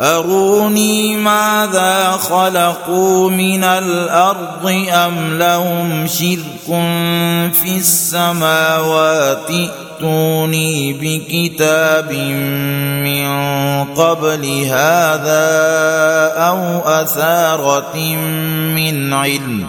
أروني ماذا خلقوا من الأرض أم لهم شرك في السماوات؟ ائتوني بكتاب من قبل هذا أو أثارة من علم.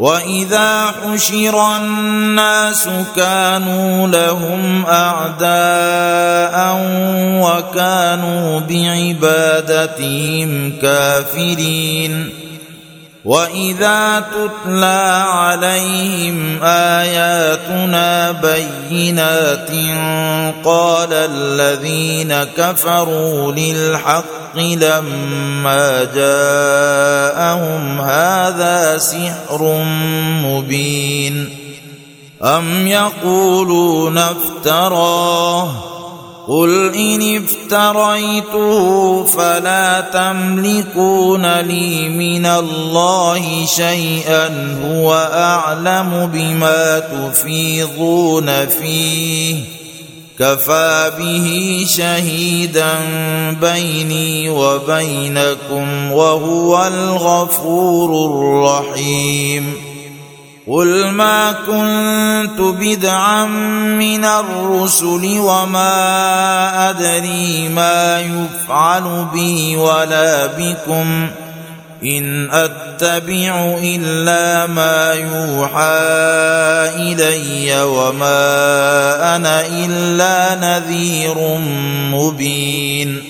واذا حشر الناس كانوا لهم اعداء وكانوا بعبادتهم كافرين واذا تتلى عليهم اياتنا بينات قال الذين كفروا للحق لما جاءهم هذا سحر مبين أم يقولون افتراه قل إن افتريته فلا تملكون لي من الله شيئا هو أعلم بما تفيضون فيه كفى به شهيدا بيني وبينكم وهو الغفور الرحيم. قل ما كنت بدعا من الرسل وما أدري ما يفعل بي ولا بكم. إن أتبع إلا ما يوحى إلي وما أنا إلا نذير مبين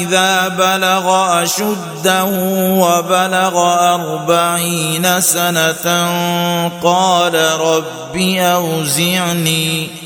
إذا بلغ أشده وبلغ أربعين سنة قال رب أوزعني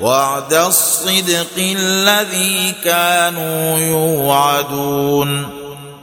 وعد الصدق الذي كانوا يوعدون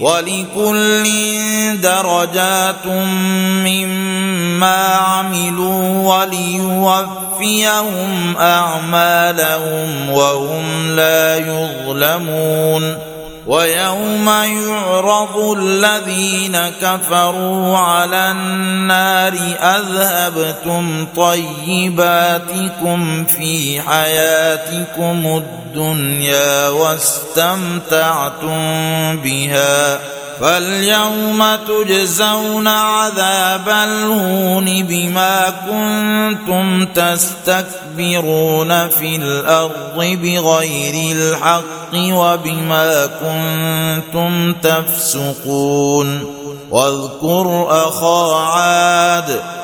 ولكل درجات مما عملوا وليوفيهم أعمالهم وهم لا يظلمون ويوم يعرض الذين كفروا على النار أذهبتم طيباتكم في حياتكم الدنيا واستمتعتم بها فاليوم تجزون عذاب الهون بما كنتم تستكبرون في الأرض بغير الحق وبما كنتم تفسقون واذكر أخا عاد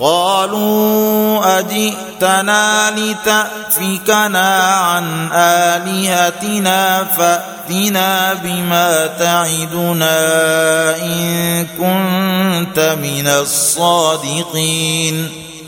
قالوا أجئتنا لتأفكنا عن آلهتنا فأتنا بما تعدنا إن كنت من الصادقين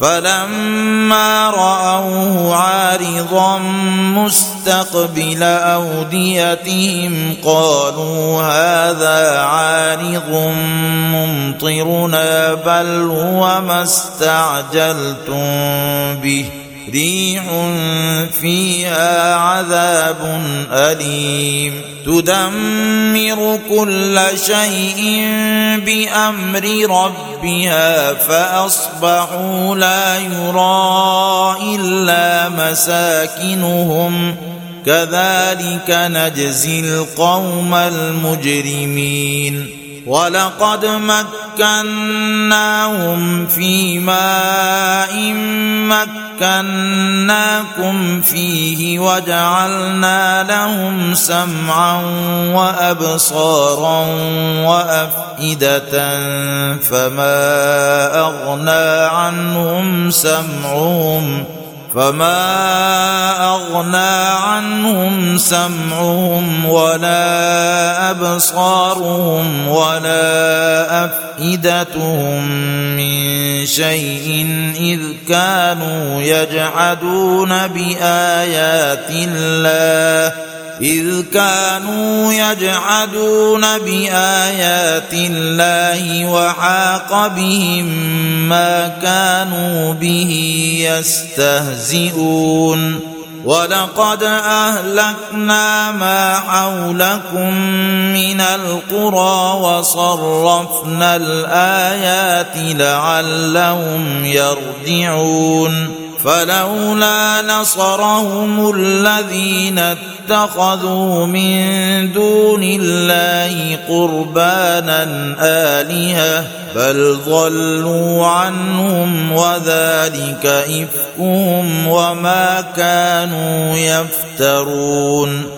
فلما رأوه عارضا مستقبل أوديتهم قالوا هذا عارض ممطرنا بل هو ما استعجلتم به. ريح فيها عذاب أليم. تدمر كل شيء بأمر ربها فأصبحوا لا يرى إلا مساكنهم. كذلك نجزي القوم المجرمين. ولقد مكناهم في ماء مكناكم فيه وجعلنا لهم سمعا وأبصارا وأفئدة فما أغنى عنهم سمعهم فما أغنى عنهم سمعهم ولا أبصارهم ولا أفئدتهم من شيء إذ كانوا يجحدون بآيات الله إذ كانوا يجحدون بآيات الله وحاق بهم ما كانوا به يستهزئون. ولقد أهلكنا ما حولكم من القرى وصرفنا الآيات لعلهم يرجعون. فلولا نصرهم الذين اتخذوا من دون الله قربانا آلهة بل ضلوا عنهم وذلك إفكهم وما كانوا يفترون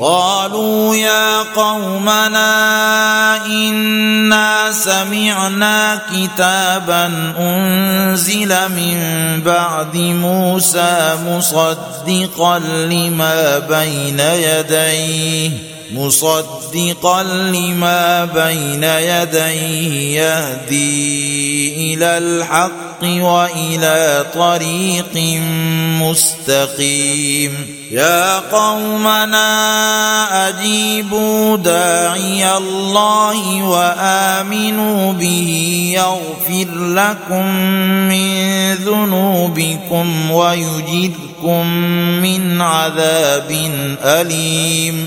قالوا يا قومنا إنا سمعنا كتابا أنزل من بعد موسى مصدقا لما بين يديه. مصدقا لما بين يديه يهدي إلى الحق وإلى طريق مستقيم. يا قومنا أجيبوا داعي الله وآمنوا به يغفر لكم من ذنوبكم ويجركم من عذاب أليم.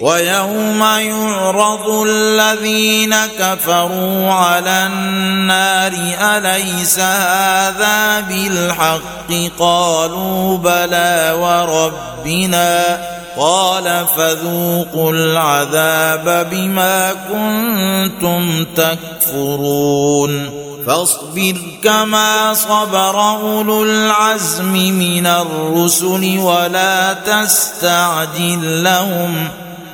ويوم يعرض الذين كفروا على النار أليس هذا بالحق؟ قالوا بلى وربنا. قال فذوقوا العذاب بما كنتم تكفرون. فاصبر كما صبر أولو العزم من الرسل ولا تستعجل لهم.